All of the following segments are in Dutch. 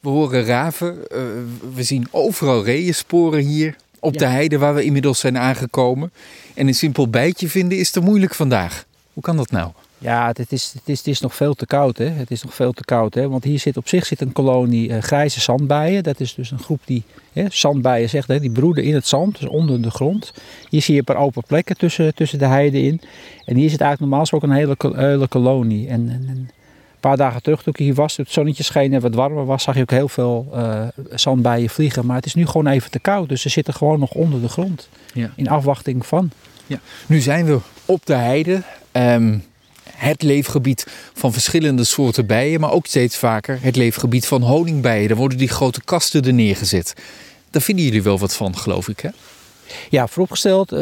We horen raven. Uh, we zien overal reeënsporen hier op de heide waar we inmiddels zijn aangekomen. En een simpel bijtje vinden is te moeilijk vandaag. Hoe kan dat nou? Ja, het is, het is, het is nog veel te koud. Hè? Het is nog veel te koud. Hè? Want hier zit op zich zit een kolonie uh, grijze zandbijen. Dat is dus een groep die, hè, zandbijen zegt, hè, die broeden in het zand, dus onder de grond. Hier zie je een paar open plekken tussen, tussen de heide in. En hier zit eigenlijk normaal ook een hele, hele kolonie. En, en, paar dagen terug toen ik hier was, toen het zonnetje scheen en wat warmer was, zag je ook heel veel uh, zandbijen vliegen. Maar het is nu gewoon even te koud. Dus ze zitten gewoon nog onder de grond. Ja. In afwachting van. Ja. Nu zijn we op de heide. Um, het leefgebied van verschillende soorten bijen, maar ook steeds vaker het leefgebied van honingbijen. Daar worden die grote kasten er neergezet. Daar vinden jullie wel wat van, geloof ik, hè? Ja, vooropgesteld, uh,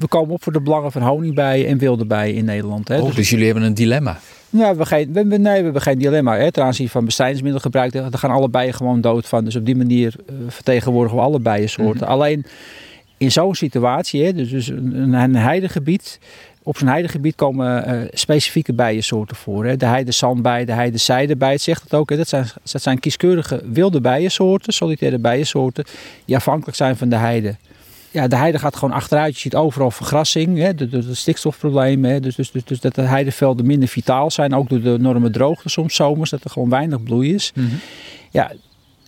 we komen op voor de belangen van honingbijen en wilde bijen in Nederland. Hè? Oh, dus, dus jullie hebben een dilemma? Nou, we, geen, we, nee, we hebben geen dilemma. Hè. Ten aanzien van bestrijdingsmiddelgebruik, daar gaan alle bijen gewoon dood van. Dus op die manier uh, vertegenwoordigen we alle bijensoorten. Mm Alleen in zo'n situatie, hè, dus, dus een, een heidegebied, op zo'n heidegebied komen uh, specifieke bijensoorten voor. Hè. De heidezandbij, de heidezijdenbij, het zegt het ook. Hè. Dat, zijn, dat zijn kieskeurige wilde bijensoorten, solitaire bijensoorten, die afhankelijk zijn van de heide. Ja, de heide gaat gewoon achteruit. Je ziet overal vergrassing, hè, de, de, de stikstofproblemen. Hè. Dus, dus, dus, dus, dat de heidevelden minder vitaal zijn, ook door de enorme droogte soms zomers, dat er gewoon weinig bloei is. Mm -hmm. Ja,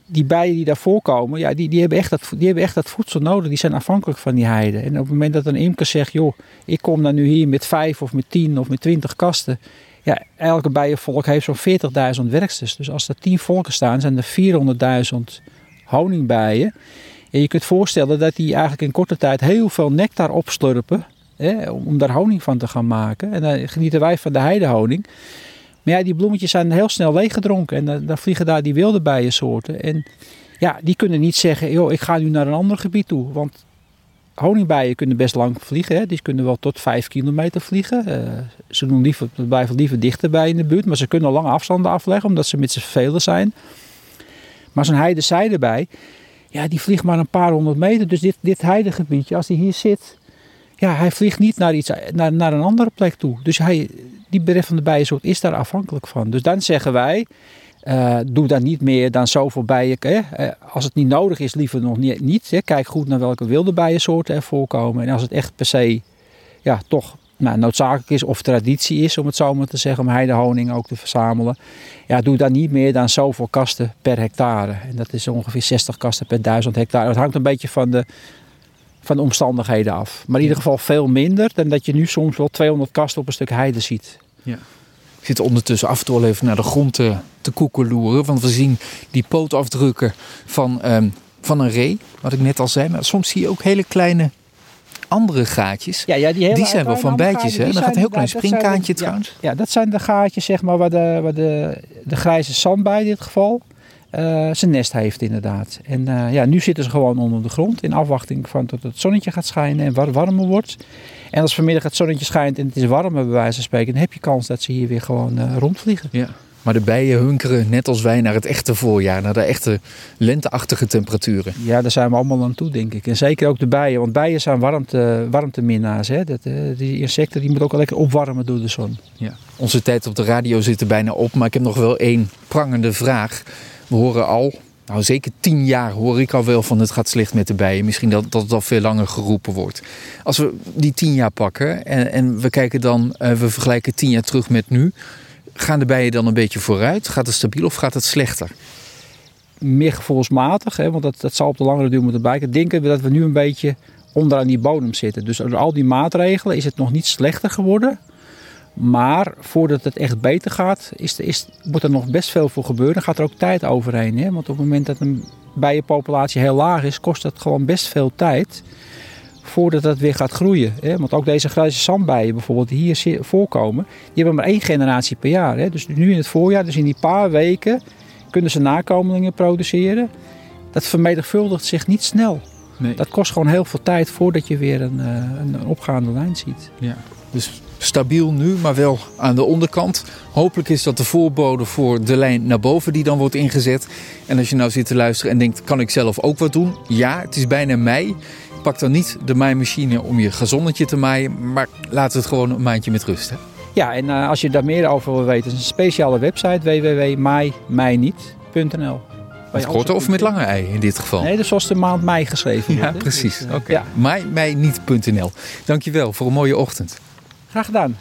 die bijen die daar voorkomen, ja, die, die, hebben echt dat, die hebben echt dat voedsel nodig. Die zijn afhankelijk van die heide. En op het moment dat een imker zegt, joh, ik kom dan nu hier met vijf of met tien of met twintig kasten. Ja, elke bijenvolk heeft zo'n 40.000 werksters. Dus als er tien volken staan, zijn er 400.000 honingbijen. En je kunt voorstellen dat die eigenlijk in korte tijd heel veel nectar opslurpen. Hè, om daar honing van te gaan maken. En dan genieten wij van de heidehoning. Maar ja, die bloemetjes zijn heel snel leeggedronken. En dan, dan vliegen daar die wilde bijensoorten. En ja, die kunnen niet zeggen, joh, ik ga nu naar een ander gebied toe. Want honingbijen kunnen best lang vliegen. Hè. Die kunnen wel tot 5 kilometer vliegen. Uh, ze doen liever, blijven liever dichterbij in de buurt. Maar ze kunnen lange afstanden afleggen, omdat ze met z'n velen zijn. Maar zo'n heidezijde ja, die vliegt maar een paar honderd meter. Dus dit, dit heidegebiedje, als hij hier zit, ja, hij vliegt niet naar, iets, naar, naar een andere plek toe. Dus hij, die betreffende bijensoort is daar afhankelijk van. Dus dan zeggen wij, uh, doe dan niet meer dan zoveel bijen. Uh, als het niet nodig is, liever nog niet. niet hè. Kijk goed naar welke wilde bijensoorten er voorkomen. En als het echt per se ja, toch nou, noodzakelijk is of traditie is, om het zo maar te zeggen, om heidehoning ook te verzamelen. Ja, doe dan niet meer dan zoveel kasten per hectare. En dat is ongeveer 60 kasten per 1000 hectare. Het hangt een beetje van de, van de omstandigheden af. Maar in ieder geval veel minder dan dat je nu soms wel 200 kasten op een stuk heide ziet. Ja. Ik zit ondertussen af en toe even naar de grond te, te koekeloeren. Want we zien die pootafdrukken van, um, van een ree, wat ik net al zei. Maar soms zie je ook hele kleine andere gaatjes. Ja, ja, die, hele die zijn wel van bijtjes. Hè? Dan gaat een heel klein springkaantje trouwens. Ja, dat zijn de gaatjes zeg maar, waar, de, waar de, de grijze zandbij in dit geval uh, zijn nest heeft inderdaad. En uh, ja, nu zitten ze gewoon onder de grond in afwachting van tot het zonnetje gaat schijnen en wat warmer wordt. En als vanmiddag het zonnetje schijnt en het is warmer bij wijze van spreken, dan heb je kans dat ze hier weer gewoon uh, rondvliegen. Ja. Maar de bijen hunkeren net als wij naar het echte voorjaar, naar de echte lenteachtige temperaturen. Ja, daar zijn we allemaal aan toe, denk ik. En zeker ook de bijen, want bijen zijn warmte, warmteminnaars. Hè? Dat, die insecten die moeten ook lekker opwarmen door de zon. Ja. Onze tijd op de radio zit er bijna op, maar ik heb nog wel één prangende vraag. We horen al, nou zeker tien jaar hoor ik al wel van het gaat slecht met de bijen. Misschien dat, dat het al veel langer geroepen wordt. Als we die tien jaar pakken en, en we kijken dan, uh, we vergelijken tien jaar terug met nu. Gaan de bijen dan een beetje vooruit? Gaat het stabiel of gaat het slechter? Meer gevoelsmatig, hè, want dat, dat zal op de langere duur moeten blijken. Denken we dat we nu een beetje onderaan die bodem zitten. Dus door al die maatregelen is het nog niet slechter geworden. Maar voordat het echt beter gaat, is, is, moet er nog best veel voor gebeuren. Gaat er ook tijd overheen. Hè? Want op het moment dat een bijenpopulatie heel laag is, kost het gewoon best veel tijd voordat het weer gaat groeien. Hè? Want ook deze grijze zandbijen bijvoorbeeld, die hier voorkomen, die hebben maar één generatie per jaar. Hè? Dus nu in het voorjaar, dus in die paar weken, kunnen ze nakomelingen produceren. Dat vermenigvuldigt zich niet snel. Nee. Dat kost gewoon heel veel tijd voordat je weer een, een, een opgaande lijn ziet. Ja. Dus stabiel nu, maar wel aan de onderkant. Hopelijk is dat de voorbode voor de lijn naar boven die dan wordt ingezet. En als je nou zit te luisteren en denkt, kan ik zelf ook wat doen? Ja, het is bijna mei. Pak dan niet de maaimachine om je gazonnetje te maaien, maar laat het gewoon een maandje met rust. Hè? Ja, en uh, als je daar meer over wil weten, is een speciale website www.maaimijniet. mijniet.nl. Met korte of met lange ei in dit geval? Nee, dus zoals de maand mei geschreven wordt. Ja, precies. Dus, uh, Oké. Okay. Ja. Mijniet.nl. Dankjewel voor een mooie ochtend. Graag gedaan.